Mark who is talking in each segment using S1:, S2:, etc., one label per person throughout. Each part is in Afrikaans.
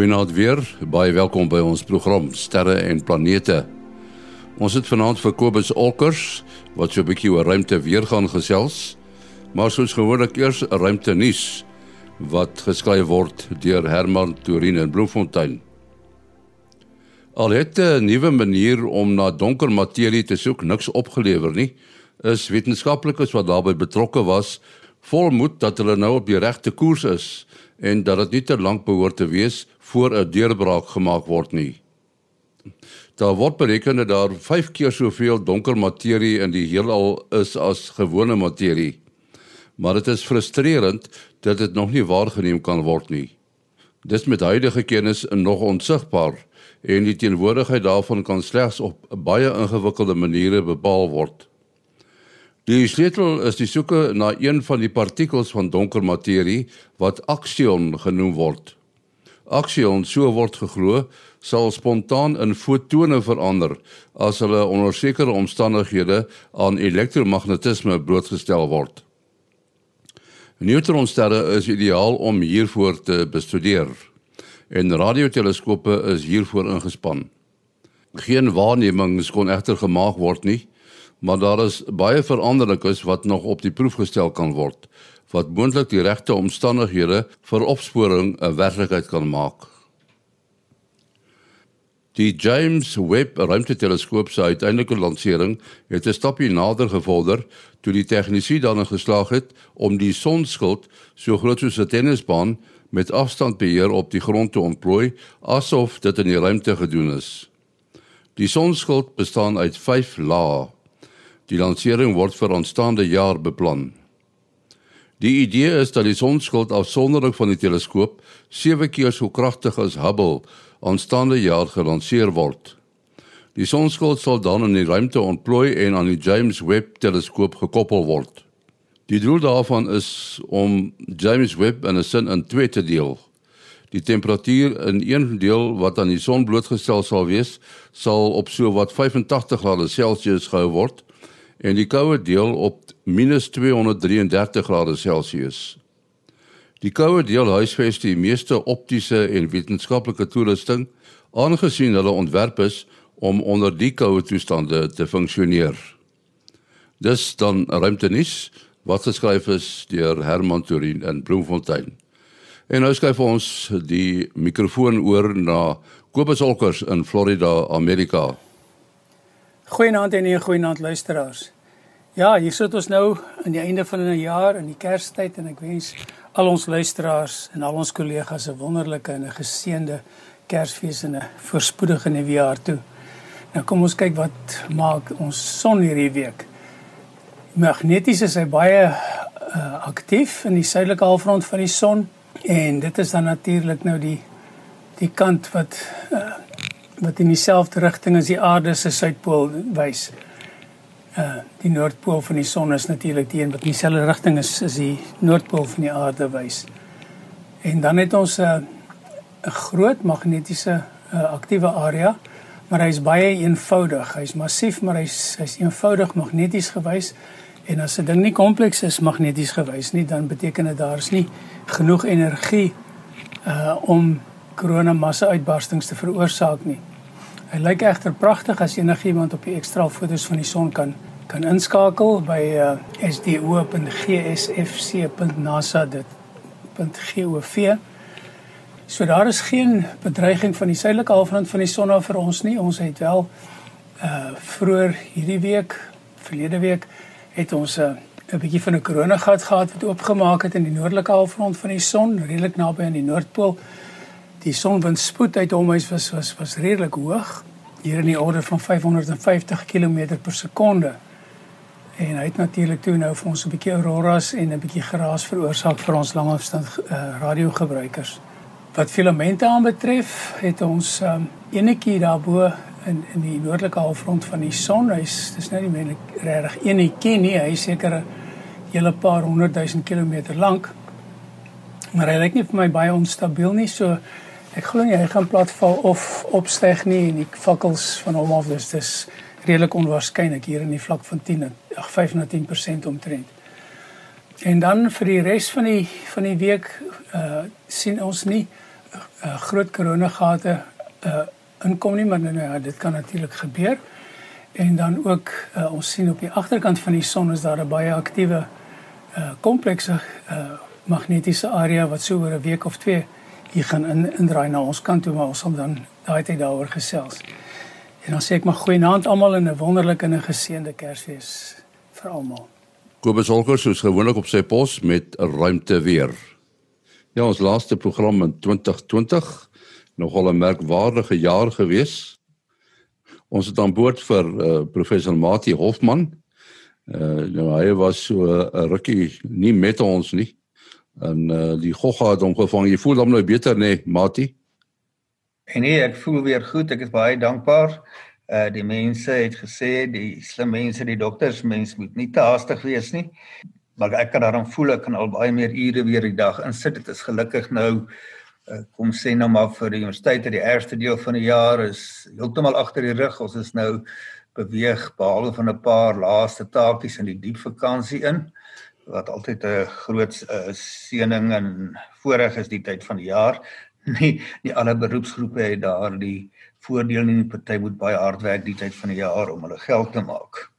S1: Goeienaand weer. Baie welkom by ons program Sterre en Planete. Ons het vanaand vir Kobus Olkers wat so 'n bietjie oor ruimte weer gaan gesels. Maar soos gewoonlik eers ruimte nuus wat geskryf word deur Herman Turin in Bloemfontein. Al het 'n nuwe manier om na donker materie te soek niks opgelewer nie, is wetenskaplikes wat daarbey betrokke was volmoed dat hulle nou op die regte koers is en dat dit nie te lank behoort te wees voor 'n deurbraak gemaak word nie. Daar word bereken dat daar 5 keer soveel donker materie in die heelal is as gewone materie. Maar dit is frustrerend dat dit nog nie waargeneem kan word nie. Dis met huidige kennis nog onsigbaar en die teenwoordigheid daarvan kan slegs op baie ingewikkelde maniere bepaal word. Die sleutel is die soeke na een van die partikels van donker materie wat aksion genoem word. Aksion, so word geglo, sal spontaan in fotone verander as hulle onder sekere omstandighede aan elektromagnetisme blootgestel word. Neutronsterre is ideaal om hiervoor te bestudeer en radioteleskope is hiervoor ingespan. Geen waarnemings kon egter gemaak word nie, maar daar is baie veranderlikes wat nog op die proef gestel kan word wat moontlik die regte omstandighede vir opsporing 'n werklikheid kan maak. Die James Webb Ruimteteleskoop se uiteindelike lansering het 'n stapie nader gevorder toe die tegnisie dan geslaag het om die sonskild so groot soos 'n tennisbaan met afstandbeheer op die grond te ontplooi asof dit in die ruimte gedoen is. Die sonskild bestaan uit 5 lae. Die lansering word vir aanstaande jaar beplan. Die idee is dat die sonskild afsonderlik van die teleskoop 7 keer so kragtig as Hubble aanstaande jaar gelanseer word. Die sonskild sal dan in die ruimte ontplooi en aan die James Webb teleskoop gekoppel word. Die doel daarvan is om James Webb in 'n sin in twee te deel. Die temperatuur in een deel wat aan die son blootgestel sal wees, sal op so wat 85 grade Celsius gehou word en die koue deel op -233 grade Celsius. Die koue deel huisves die meeste optiese en wetenskaplike toerusting aangesien hulle ontwerp is om onder die koue toestande te funksioneer. Dis dan ruimtenis wat geskryf is deur Herman Turin in Bloemfontein. En nou skryf ons die mikrofoon oor na Kobus Olkers in Florida, Amerika.
S2: Goeienaand en 'n goeienaand luisteraars. Ja, hier sit ons nou aan die einde van 'n jaar in die Kerstyd en ek wens al ons luisteraars en al ons kollegas 'n wonderlike en 'n geseënde Kersfees en 'n voorspoedige nuwe jaar toe. Nou kom ons kyk wat maak ons son hierdie week. Magneties is hy baie uh, aktief in die suidelike halfrond van die son en dit is dan natuurlik nou die die kant wat uh, wat in dieselfde rigting as die aarde se suidpool wys uh die noordpool van die son is natuurlik die een wat in dieselfde rigting is as die noordpool van die aarde wys. En dan het ons 'n uh, 'n groot magnetiese uh, aktiewe area, maar hy's baie eenvoudig. Hy's massief, maar hy's hy's eenvoudig magneties gewys. En as 'n ding nie kompleks is magneties gewys nie, dan beteken dit daar is nie genoeg energie uh om koronamassa uitbarstings te veroorsaak nie. Hy lyk egter pragtig as enigiemand op die ekstra foto's van die son kan kan inskakel by uh, sdo.gsfc.nasa.gov. So daar is geen bedreiging van die suidelike halfrond van die son af vir ons nie. Ons het wel uh vroeër hierdie week, verlede week het ons 'n uh, 'n bietjie van 'n koronagat gehad wat oopgemaak het in die noordelike halfrond van die son, redelik naby aan die noordpool die sonwindspoed uit hom was was was, was redelik hoog hier in die orde van 550 km per sekonde. En hy het natuurlik toe nou vir ons 'n bietjie auroras en 'n bietjie geraas veroorsaak vir ons langafstand uh, radiogebruikers. Wat filamente aanbetref, het ons um, enetjie daarbo in in die noordelike halfrond van die son. Hy's dis nou nie meer regtig enetjie nie, hy seker 'n hele paar honderd duisend kilometer lank. Maar hy lyk nie vir my baie onstabiel nie, so Ek glo nie hy gaan platval of opstyg nie en die vakkels van hom af dis dis redelik onwaarskynlik hier in die vlak van 10 ag 5 na 10% omtrent. En dan vir die res van die van die week uh sien ons nie uh, groot koronagate uh, inkom nie, maar nou ja, dit kan natuurlik gebeur. En dan ook uh, ons sien op die agterkant van die son is daar 'n baie aktiewe uh, komplekse uh, magnetiese area wat so oor 'n week of twee hier gaan in indraai na ons kant toe, maar ons sal dan daai tyd daaroor gesels. En dan sê ek maar goeienaand almal en 'n wonderlike en 'n geseënde Kersfees vir almal.
S1: Kobus Holker soos gewoonlik op sy pos met 'n ruimte weer. Ja, ons laaste program in 2020 nogal 'n merkwaardige jaar gewees. Ons het aan boord vir uh, professor Mati Hofman. Uh nou hy was so 'n uh, rukkie nie met ons nie. En uh die gogga het hom gevang. Jy voel hom nou beter nê, nee, Mati?
S3: Nee, ek voel weer goed. Ek is baie dankbaar. Uh die mense het gesê, die slim mense, die dokters, mens moet nie te haastig wees nie. Maar ek kan daarom voel ek kan al baie meer ure weer die dag insit. Dit is gelukkig nou uh, kom sê nou maar vir die universiteit dat die eerste deel van die jaar is heeltemal agter die rug. Ons is nou beweeg behalwe van 'n paar laaste taakies in die diep vakansie in wat altyd 'n groot uh, seëning en voorreg is die tyd van die jaar. Nie nie alle beroepsgroepe het daardie voordeel nie. Party moet baie hard werk die tyd van die jaar om hulle geld te maak.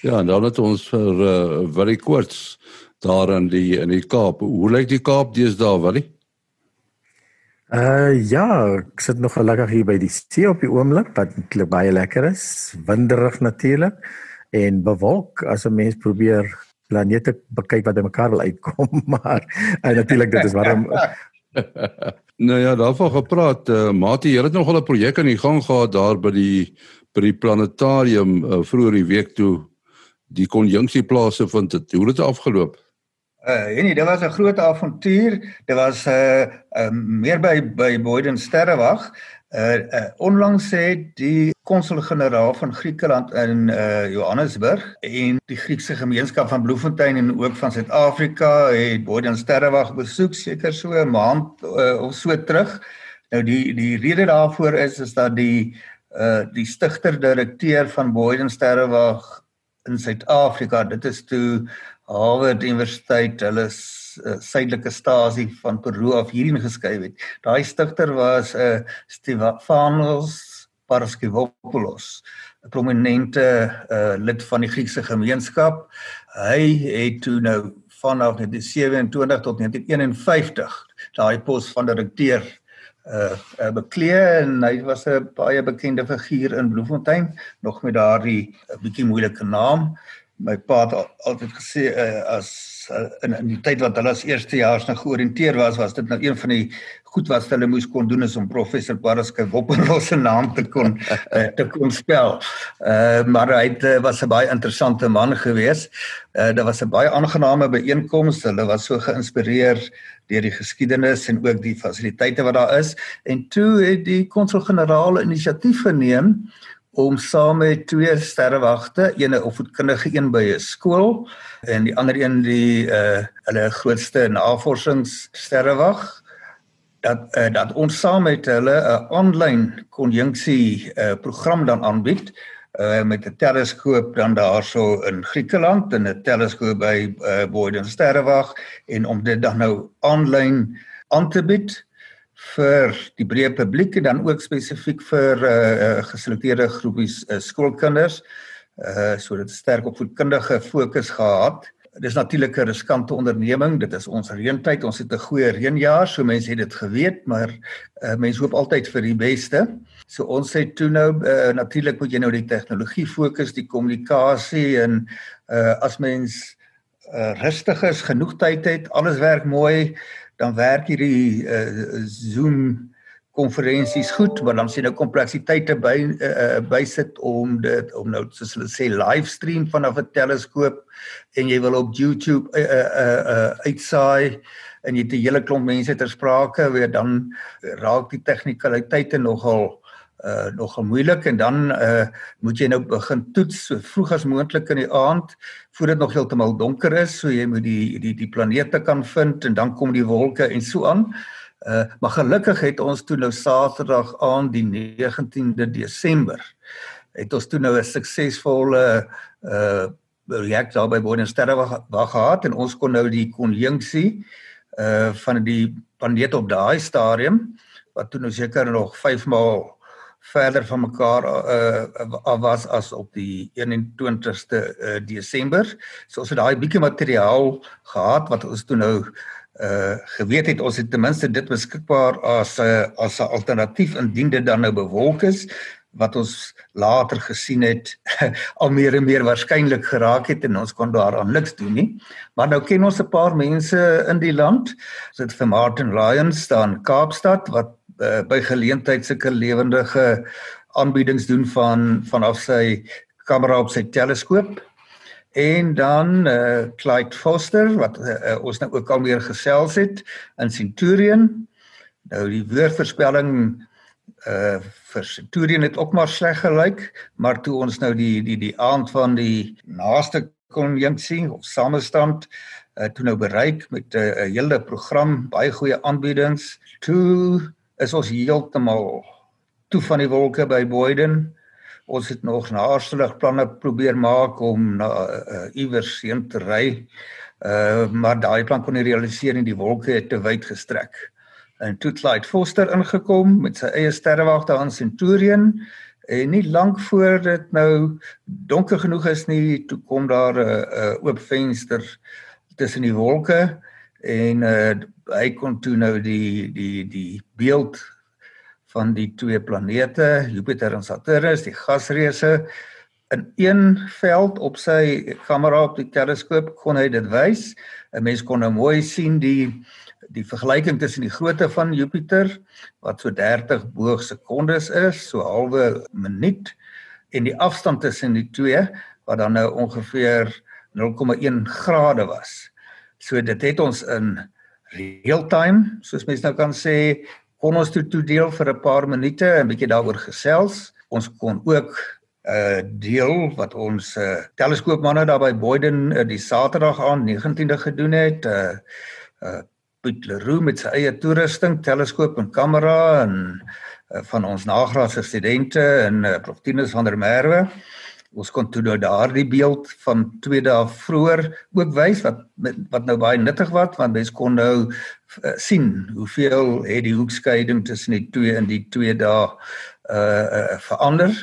S1: Ja, en dan het ons vir uh, baie kort daar in die in die Kaap. Hoe lyk die Kaap deesdae, Willie?
S4: Uh ja, ek sit nog gelukkig hier by die see op die oomblik wat baie lekker is. Winderig natuurlik en bewolk as 'n mens probeer planete bekyk wat by mekaar wil uitkom, maar en natuurlik dit is waarom
S1: Nou ja, daarvan gepraat, uh, Mati, jy het nog al 'n projek aan die gang gehad daar by die by die planetarium uh, vroeër die week toe die konjunksie plase vind het. Hoe het dit afgeloop?
S3: Uh, nee, dit was 'n groot avontuur. Dit was 'n uh, uh, meer by by Boyden Sterrewag. Uh, uh onlangs het die konsul-generaal van Griekeland in uh Johannesburg en die Griekse gemeenskap van Bloemfontein en ook van Suid-Afrika het Boden Sterrewag besoek seker so 'n maand uh, of so terug. Nou die die rede daarvoor is is dat die uh die stigter-direkteur van Boden Sterrewag in Suid-Afrika, dit is toe Harvard Universiteit, hulle uh, suidelike stasie van Peru af hierin geskuif het. Daai stigter was 'n uh, eh, Stefanos Paraskevopoulos, 'n prominente uh, lid van die Griekse gemeenskap. Hy het toe nou vanaf 1927 tot 1951 daai pos van direkteur uh, uh beklee en hy was 'n baie bekende figuur in Bloemfontein nog met daardie uh, bietjie moeilike naam my pa het altyd gesê uh, as uh, in in die tyd wat hulle as eerstejaars nou georiënteer was was dit nou een van die goed wat hulle moes kon doen is om professor Paraske Wopperlos se naam te kon uh, te kon spel. Uh, maar hy het, uh, was 'n baie interessante man gewees. Uh, daar was 'n baie aangename byeenkoms. Hulle was so geïnspireer deur die geskiedenis en ook die fasiliteite wat daar is en toe het die konsul-generaal inisiatief geneem om saam met twee sterrewagte, een 'n opvoedkundige een by 'n skool en die ander een die uh hulle grootste navorsingssterrewag dat uh, dat ons saam met hulle 'n aanlyn konjunksie uh program dan aanbied uh met 'n teleskoop dan daarso in Griekeland en 'n teleskoop by uh, Boyden Sterrewag en om dit dan nou aanlyn aan te bied vir die breë publiek en dan ook spesifiek vir uh geselekteerde groepies uh, skoolkinders uh sodat sterk opvoedkundige fokus gehad. Dis natuurlik 'n riskante onderneming. Dit is ons reëntyd. Ons het 'n goeie reënjaar, so mense het dit geweet, maar uh mense hoop altyd vir die beste. So ons sê toe nou uh, natuurlik moet jy nou die tegnologie fokus, die kommunikasie en uh as mens uh rustig is, genoeg tyd het, alles werk mooi, dan werk hierdie uh, Zoom konferensies goed, maar dan sien nou kompleksiteite by uh, bysit om dit om nou soos hulle sê livestream vanaf 'n teleskoop en jy wil op YouTube uh, uh, uh, uitsaai en jy het 'n hele klomp mense ter sprake, weer dan raak die tegnikaliteite nogal uh nogal moeilik en dan uh moet jy nou begin toets so vroeg as moontlik in die aand voor dit nog heeltemal donker is. So jy moet die die die planete kan vind en dan kom die wolke en so aan. Uh maar gelukkig het ons toe nou Saterdag aan die 19de Desember het ons toe nou 'n suksesvolle uh projek daar by Boden Sterre wag gehad. En ons kon nou die konjunksie uh van die planete op daai stadium wat toe nou seker nog 5 maal verder van mekaar uh was as op die 21ste uh, Desember. So ons het daai bietjie materiaal gehad wat ons toe nou uh geweet het ons het ten minste dit beskikbaar as 'n as 'n alternatief indien dit dan nou bewolk is wat ons later gesien het al meer en meer waarskynlik geraak het en ons kon daaraan niks doen nie. Maar nou ken ons 'n paar mense in die land. Dit vir Martin Lyons staan Kaapstad wat uh, by geleentheid sulke lewendige aanbiedings doen van vanaf sy kamera op sy teleskoop. En dan eh uh, Clyde Foster wat uh, ons nou ook al meer gesels het in Centurion. Nou die woordverspelling uh vir Centurion het ook maar sleg gelyk, maar toe ons nou die die die aand van die naaste konjunksie of samestand uh toe nou bereik met 'n uh, hele program, baie goeie aanbiedings. Toe is ons heeltemal toe van die wolke by Boyden. Ons het nog naarstig planne probeer maak om na uh, iewers heen te ry. Uh maar daai plan kon nie realiseer nie, die wolke het te wyd gestrek en toe Clyde Foster ingekom met sy eie sterrewag daar in Centurion en nie lank voor dit nou donker genoeg is nie toe kom daar 'n uh, uh, oop venster tussen die wolke en uh, hy kon toe nou die die die beeld van die twee planete Jupiter en Saturnus die gasreuse in een veld op sy kamera op die teleskoop kon hy dit wys 'n mens kon nou mooi sien die die vergelyking tussen die grootte van Jupiter wat so 30 boog sekondes is, so halwe minuut en die afstand tussen die twee wat dan nou ongeveer 0,1 grade was. So dit het ons in real time, soos mense nou kan sê, kon ons toe toedeel vir 'n paar minute en bietjie daaroor gesels. Ons kon ook 'n uh, deel wat ons uh, teleskoopmanne daar by Boyden uh, die Saterdag aan 19de gedoen het. Uh, uh Piet Leroux met sy eie toerusting, teleskoop en kamera en uh, van ons nagraadse studente en uh, Prof Tinus van der Merwe. Ons kon toe nou daardie beeld van 2 dae vroeër ook wys wat wat nou baie nuttig was want mens kon nou uh, sien hoeveel het die hoekskeiding tussen die twee in die 2 dae uh, uh verander.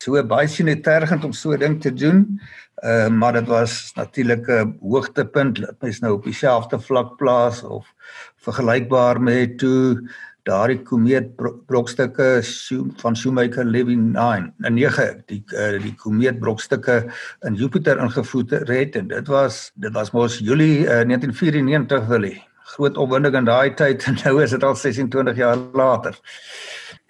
S3: So baie sinetergend om so 'n ding te doen. Uh, maar dit was natuurlik 'n hoogtepunt dat mens nou op dieselfde vlak plaas of vergelykbaar met toe daardie komeet brokstukke van Shoemaker Levy 9 en 9 die uh, die komeet brokstukke in Jupiter ingevoer het en dit was dit was mos Julie uh, 1994 wil hy groot opwinding in daai tyd en nou is dit al 26 jaar later.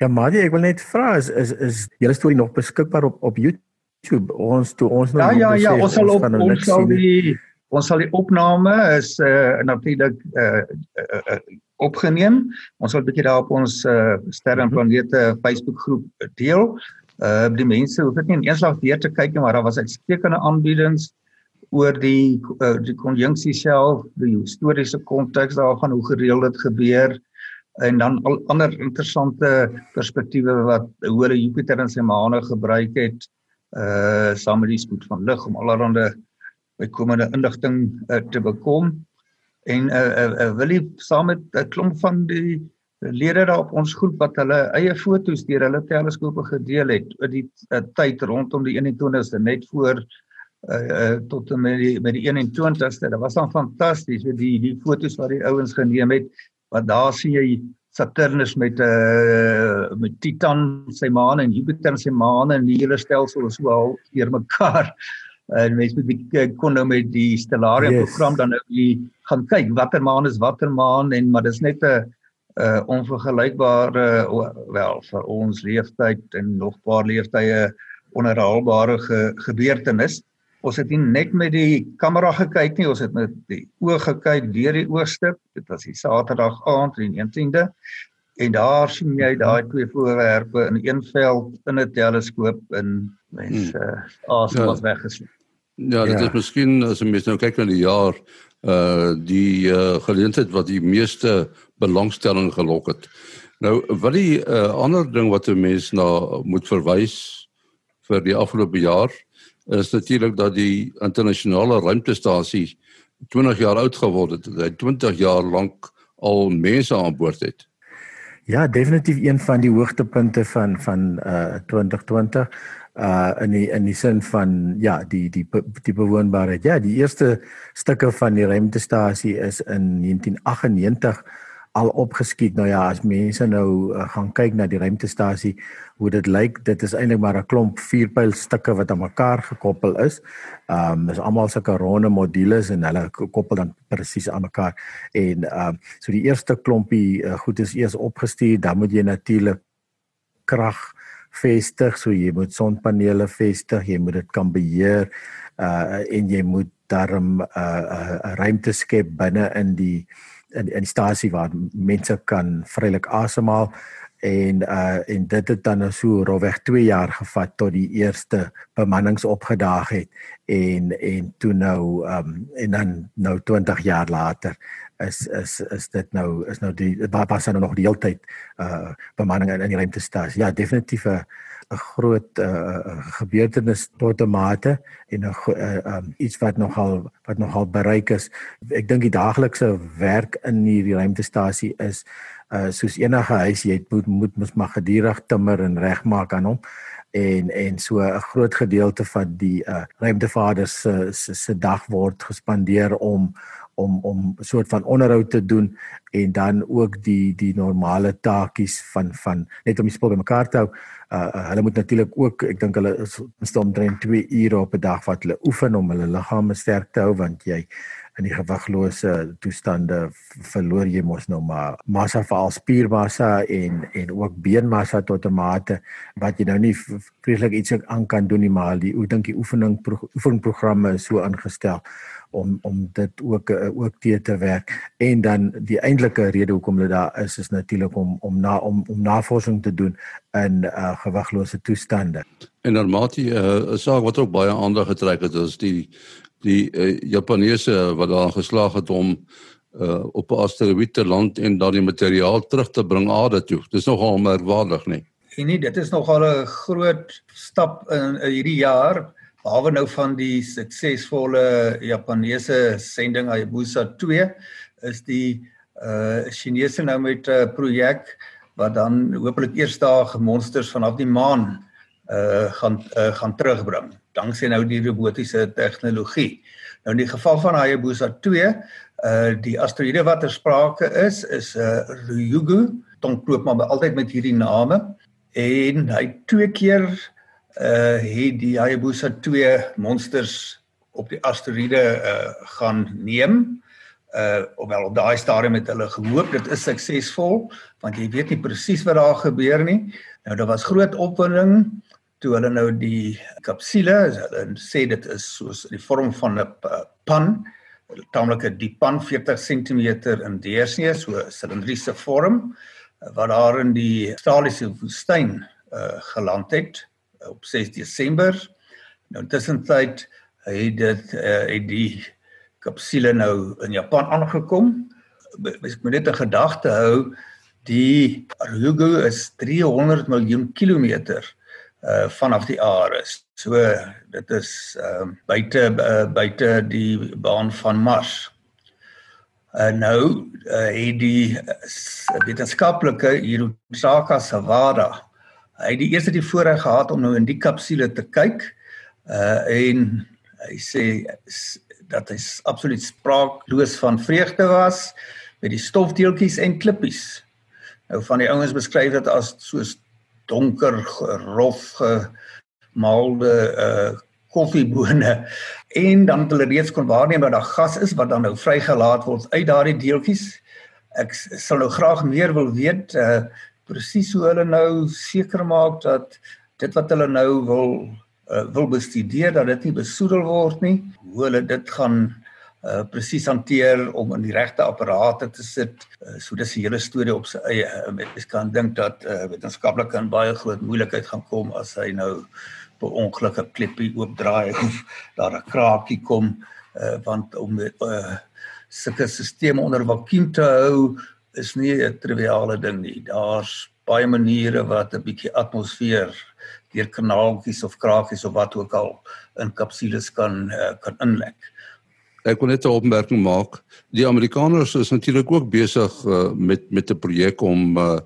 S4: Ja, maar ek wil net vra is is is julle storie nog beskikbaar op op YouTube? YouTube ons toe ons
S3: nou Ja ja ja, ons sal op nou ons sal die ons sal die opname is uh natuurlik uh, uh, uh opgeneem. Ons sal 'n bietjie daar op ons uh sterre en planete Facebook groep deel. Uh die mense hoef dit nie in een slag weer te kyk nie, maar daar was uitstekende aanbiedings oor die uh, die konjunksie self, die historiese konteks daarvan hoe gereeld dit gebeur en dan al ander interessante perspektiewe wat hoe hulle Jupiter en sy maane gebruik het uh saam met die spoed van lig om allerlei bykomende inligting uh, te bekom en uh, uh, uh wil jy saam met 'n klomp van die lede daar op ons groep wat hulle eie foto's deur hulle teleskope gedeel het oor die uh, tyd rondom die 21ste net voor uh, uh tot met die met die 21ste dit was dan fantasties die die foto's wat die ouens geneem het wat daar sien jy Saturnus met 'n uh, met Titan sy maan en Jupiter sy maan en die hele stelsel is so al deur mekaar. En mens moet kon nou met die stellarium yes. program dan nou die gaan kyk watter maan is watter maan en maar dis net 'n uh, onvergelykbare uh, wel vir ons leeftyd en nog paar leeftye onherhaalbare ge, gebeurtenis. Ons het nie net met die kamera gekyk nie, ons het met die oog gekyk deur die oogstip. Dit was die Saterdag aand, die 19de. En daar sien jy daai twee voorwerpe in een veld in 'n teleskoop en mense hmm. asem was ja.
S1: Ja, dit ja. is miskien as jy nou kyk na die jaar uh die uh geleentheid wat die meeste belangstelling gelok het. Nou wil die uh ander ding wat 'n mens na moet verwys vir die afgelope jaar is natuurlik dat die internasionale ruimtestasie 20 jaar oud geword het, hy 20 jaar lank al mense aan boord het.
S4: Ja, definitief een van die hoogtepunte van van uh 2020 uh in die in die sin van ja, die die die bewoonbaarheid. Ja, die eerste stukke van die ruimtestasie is in 1998 al opgeskiet. Nou ja, as mense nou uh, gaan kyk na die ruimtestasie, hoe dit lyk, dit is eintlik maar 'n klomp vierpylstukke wat aan mekaar gekoppel is. Um, dis almal sulke ronde modules en hulle koppel dan presies aan mekaar. En um, so die eerste klompie uh, goed is eers opgestuur, dan moet jy natuurlik krag vestig, so jy moet sonpanele vestig, jy moet dit kan beheer uh en jy moet daarom 'n uh, uh, uh, ruimte skep binne in die in in die stasie waar mense kan vrylik asemhaal en uh en dit het dan nou so rowweg 2 jaar gevat tot die eerste bemannings opgedaag het en en toe nou um en dan nou 20 jaar later is is is dit nou is nou die waar pas nou nog die hele tyd uh bemanning in, in die ruimtestasie ja definitief 'n 'n groot uh, gebeurtenis tot 'n mate en 'n uh, um, iets wat nogal wat nogal bereik is. Ek dink die daaglikse werk in hierdie ruimtestasie is uh soos enige huis jy moet moet mos maar gedurig timmer en regmaak aan hom en en so 'n groot gedeelte van die uh ruimtevaders se se se dag word gespandeer om om om 'n soort van onderhoud te doen en dan ook die die normale taakies van van net om die spul bymekaar te hou. Uh, uh hulle moet natuurlik ook ek dink hulle is omtrent 2 ure op 'n dag wat hulle oefen om hulle liggame sterk te hou want jy in die gewiglose toestande verloor jy mos nou maar massa veral spiermassa en en ook beenmassa tot 'n mate wat jy nou nie vreeslik iets aan kan doen nie maar die hoe dink die oefening oefenprogramme is so aangestel om om dit ook uh, ook te te werk en dan die eintlike rede hoekom hulle daar is is natuurlik om om na om om navorsing te doen in uh, gewiglose toestande.
S1: En normaalty 'n uh, saak wat ook baie aandag getrek het is die die uh, Japaneese wat daar geslaag het om uh, op 'n asteroïde te land en dan die materiaal terug te bring aarde toe. Dis nogal merkwaardig, nee.
S3: En nie, dit is nogal 'n groot stap in, in hierdie jaar behalwe nou van die suksesvolle Japaneese sending Hayabusa 2 is die uh Chinese nou met 'n uh, projek wat dan hopelik eers daag monsters vanaf die maan uh gaan uh, gaan terugbring danksy nou die robotiese tegnologie. Nou in die geval van Hayabusa 2 uh die asteroïde wat ter sprake is is uh Ryugu, tong loop maar altyd met hierdie name en hy twee keer uh het die Hayabusa 2 monsters op die asteroïde uh gaan neem. Uh hoewel op daai stadium het hulle gehoop dit is suksesvol want jy weet nie presies wat daar gebeur nie. Nou daar was groot opwinding toe hulle nou die kapsule, hulle sê dit is soos die vorm van 'n pan, taamlik 'n diep pan 40 cm in deursnee, so silindriese vorm wat daar in die Australiese woestyn uh geland het op 6 Desember. Nou tussentyd het dit uh, het die kapsule nou in Japan aangekom. Ek moet net 'n gedagte hou, die Ryugu is 300 miljoen kilometer uh vanaf die aarde. So dit is ehm uh, buite uh, buite die baan van Mars. Uh nou uh, het die uh, wetenskaplike Hirosaka Sawada hy die eerste die voorreg gehad om nou in die kapsule te kyk uh en hy sê dat hy absoluut spraakloos van vreugde was met die stofdeeltjies en klippies. Nou van die ouens beskryf dit as soos donker rof gemaalde uh koffiebone en dan het hulle reeds kon waarneem dat daar gas is wat dan nou vrygelaat word uit daardie deeltjies. Ek sal nou graag meer wil weet uh presies hoe hulle nou seker maak dat dit wat hulle nou wil uh, wil bestudeer dat dit nie besoedel word nie hoe hulle dit gaan uh, presies hanteer om in die regte apparate te sit uh, so dis 'n hele storie op sy eie uh, mens kan dink dat uh, wetenskaplik kan baie groot moeilikheid gaan kom as hy nou per ongeluk 'n klippie oopdraai of daar 'n kraakie kom uh, want om uh, sulke stelsels onder vakuum te hou is nie 'n triviale ding nie. Daar's baie maniere wat 'n bietjie atmosfeer deur kanaaltjies of kraakies of wat ook al in kapsules kan uh, kan inlek.
S1: Ek wil net 'n opmerking maak. Die Amerikaners is natuurlik ook besig uh, met met 'n projek om uh,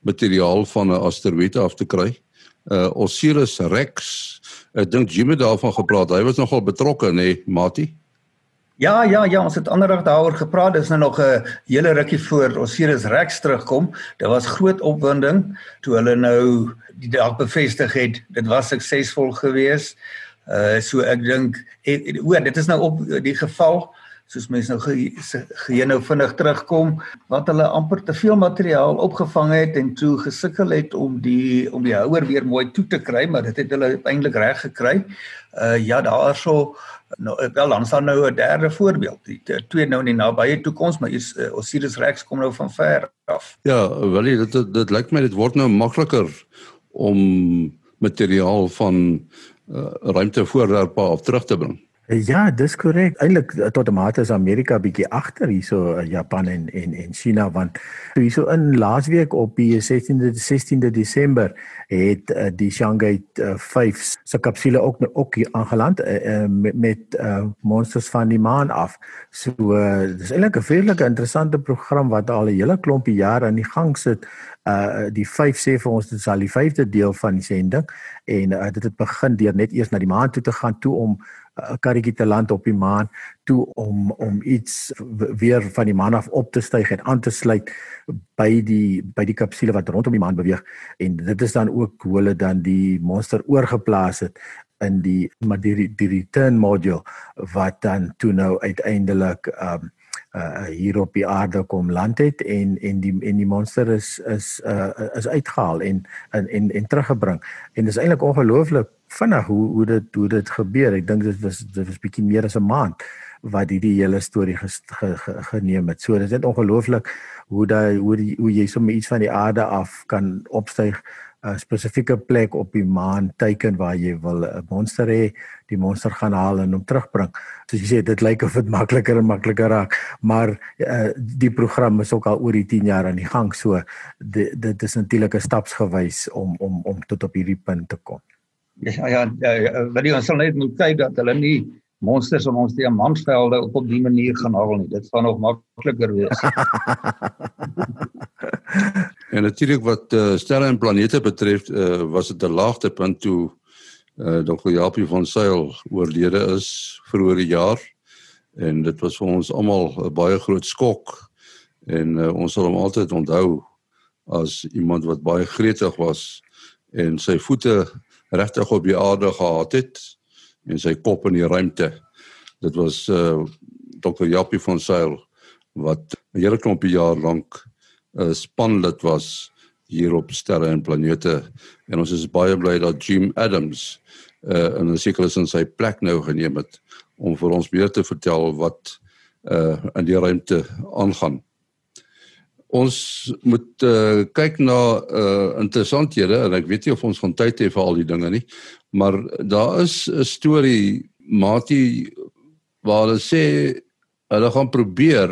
S1: materiaal van 'n asteroïde af te kry. Uh Osiris Rex. Ek dink Jimmy daarvan gepraat. Hy was nogal betrokke, nê, nee, Mati?
S3: Ja, ja, ja, ons het anderdag daaroor gepraat. Dis nou nog 'n hele rukkie voor Osiris Rex terugkom. Dit was groot opwinding toe hulle nou die dag bevestig het dit was suksesvol geweest. Uh so ek dink o, dit is nou op die geval soos mense nou geheue nou vinnig terugkom wat hulle amper te veel materiaal opgevang het en toe gesukkel het om die om die houer weer mooi toe te kry maar dit het hulle uiteindelik reg gekry. Uh ja, daarso nou wel dan staan nou 'n derde voorbeeld. Die twee nou in die nabye toekoms, maar is uh, Osiris Rex kom nou van ver af.
S1: Ja, wel dit dit, dit lyk my dit word nou makliker om materiaal van uh, ruimtevoorwerpe af terug te bring.
S4: Ja, dis korrek. Eilik tot 'n mate is Amerika bietjie agter hierso uh, Japan en en en China want hierso in laasweek op die 16de 16de Desember het uh, die Shanghai uh, 5 se kapsule ook nou ook hier aangeland uh, met, met uh, monsters van die maan af. So uh, dis eintlik 'n vreeslike interessante program wat al 'n hele klompie jare aan die gang sit uh die 5 sê vir ons dit is al die 5de deel van die sending en uh, dit het begin deur net eers na die maan toe te gaan toe om 'n uh, karretjie te land op die maan toe om om iets weer van die maan af op te styg en aan te sluit by die by die kapsule wat rondom die maan beweeg en dit is dan ook hoe hulle dan die monster oorgeplaas het in die maar die die return module wat dan toe nou uiteindelik um uh hier op die aarde kom land het en en die en die monster is is uh is uitgehaal en en en, en teruggebring. En dit is eintlik ongelooflik vinnig hoe hoe dit hoe dit gebeur. Ek dink dit was dit was bietjie meer as 'n maand wat hierdie hele storie ge, ge, ge, geneem het. So dit is net ongelooflik hoe daai hoe die, hoe jy sommer iets van die aarde af kan opstyg 'n spesifieke plek op die maan teiken waar jy wil 'n monster hê, die monster gaan haal en hom terugbring. Soos jy sê, dit lyk of dit makliker en makliker raak, maar uh, die program is ook al oor die 10 jaar aan die gang, so dit dit is natuurlik 'n stapsgewys om om om tot op hierdie punt te kom.
S3: Ja ja, ja wat jy ons sal net moet kyk dat hulle nie monsters om ons diamantvelde op op die manier gaan haal nie. Dit gaan nog makliker wees.
S1: En natuurlik wat uh, sterre en planete betref, uh, was dit 'n laagtepunt toe uh, Dr. Japie van Sail oorlede is vroeër die jaar. En dit was vir ons almal 'n baie groot skok en uh, ons sal hom altyd onthou as iemand wat baie gretig was en sy voete regtig op die aarde gehad het en sy kop in die ruimte. Dit was uh, Dr. Japie van Sail wat 'n hele klompie jaar lank 'n uh, spanlid was hier op sterre en planete en ons is baie bly dat Jim Adams uh, in 'n sekere sin sy plek nou geneem het om vir ons meer te vertel wat uh in die ruimte aangaan. Ons moet uh kyk na uh interessanthede en ek weet nie of ons van tyd het vir al die dinge nie, maar daar is 'n storie Mati waar hulle sê hulle gaan probeer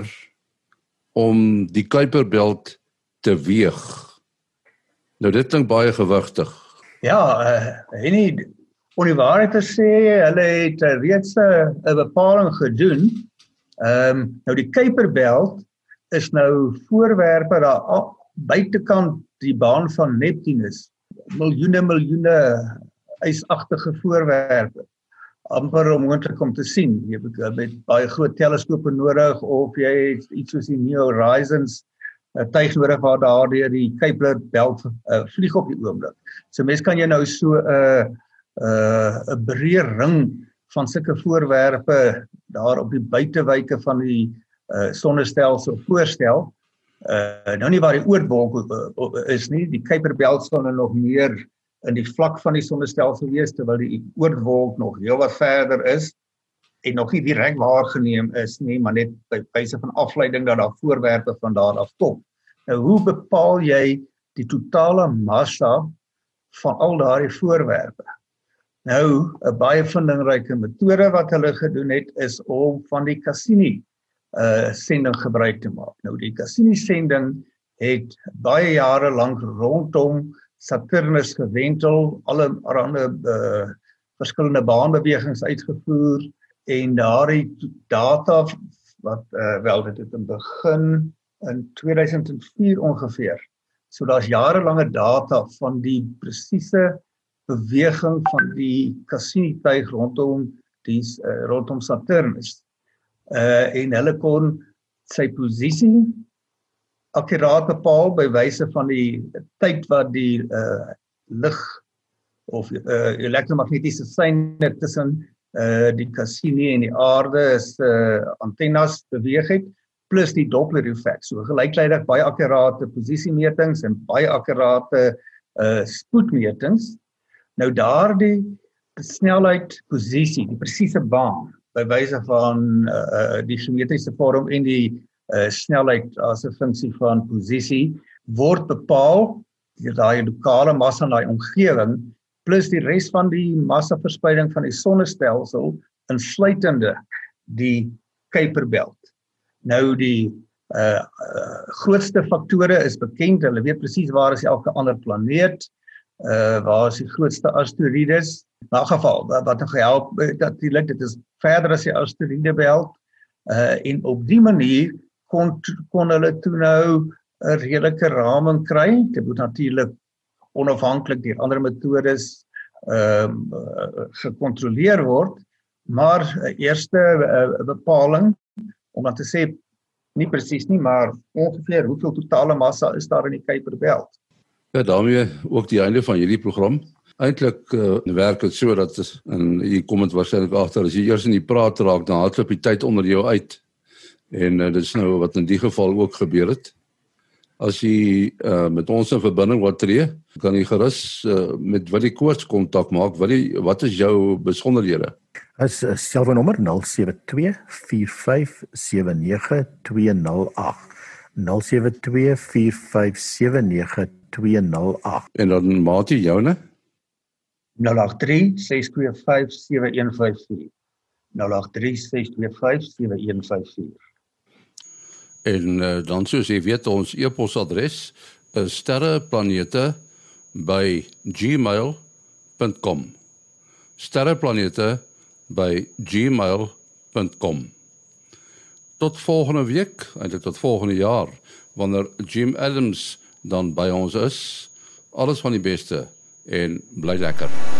S1: om die Kuiperbelt te weeg. Nou dit klink baie gewigtig.
S3: Ja, uh, en nie om die waarheid te sê, hulle het uh, reeds 'n uh, bepaling gedoen. Ehm um, nou die Kuiperbelt is nou voorwerpe daar buitekant die baan van Neptunus. Miljoene miljoene ysagtige voorwerpe amper onmoontlik om te sien. Jy het met baie groot teleskope nodig of jy het iets soos die New Horizons uh, tuig nodig waar daardeur die Kuiper belt uh, vlieg op die oomblik. So mense kan jy nou so 'n uh, 'n uh, 'n breë ring van sulke voorwerpe daar op die buitewyke van die uh, sonnestelsel voorstel. Uh nou nie waar die oortwolk uh, is nie, die Kuiper belt staan er nog meer in die vlak van die sonnestelsel wees terwyl die oortwolk nog heelwat verder is en nog nie direk waargeneem is nie, maar net by wyse van afleiding dat daar voorwerpe van daar af kom. Nou hoe bepaal jy die totale massa van al daardie voorwerpe? Nou, 'n baie vindingryke metode wat hulle gedoen het is om van die Cassini uh sending gebruik te maak. Nou die Cassini sending het baie jare lank rondom Saturnus gewentel, alle allerlei uh, verskillende baanbewegings uitgevoer en daardie data wat uh, wel dit het in begin in 2004 ongeveer. So daar's jarelange data van die presiese beweging van die Cassini tuig rondom die uh, rondom Saturnus. Uh en hulle kon sy posisie akkuraat bepaal by wyse van die tyd wat die uh lig of uh elektromagnetiese seine tussen uh die Cassini en die aarde is uh antennes beweeg het plus die Doppler effek. So gelyktydig baie akkurate posisiemetings en baie akkurate uh spoedmetings. Nou daardie snelheid, posisie, die presiese baan by wyse van uh die geometriese vorm en die uh snelheid as 'n funksie van posisie word bepaal deur daai lokale massa in daai omgewing plus die res van die massaverspreiding van die sonnestelsel insluitende die Kuiper belt. Nou die uh, uh grootste faktore is bekend. Hulle weet presies waar is elke ander planeet. Uh waar is die grootste asteroïdes? In 'n geval wat, wat help natuurlik dit is verder as die asteroïdebelt. Uh en op die manier kon kon hulle toe nou 'n redelike raming kry. Dit moet natuurlik onafhanklik deur ander metodes ehm uh, gekontroleer word. Maar uh, eerste uh, bepaling om dan te sê nie presies nie, maar ongeveer hoeveel totale massa is daar in die Kuiperbelt?
S1: Ja, daarmee ook die einde van hierdie program. Eintlik uh, werk dit so dat en hier kom dit waarskynlik agter as jy eers in die praat raak, dan hardloop die tyd onder jou uit. En uh, dit is nou wat in die geval ook gebeur het. As jy uh, met ons in verbinding wil tree, kan jy gerus uh, met Willie Koorts kontak maak. Willie, wat is jou besonderhede?
S4: As selfoonnommer 0724579208. 0724579208.
S1: En dan maat jy joune?
S3: 0836257154. 0836257154.
S1: En uh, dan soos jy weet ons e-posadres is sterreplanete@gmail.com. sterreplanete by gmail.com. Tot volgende week, eintlik tot volgende jaar wanneer Jim Adams dan by ons is. Alles van die beste en bly lekker.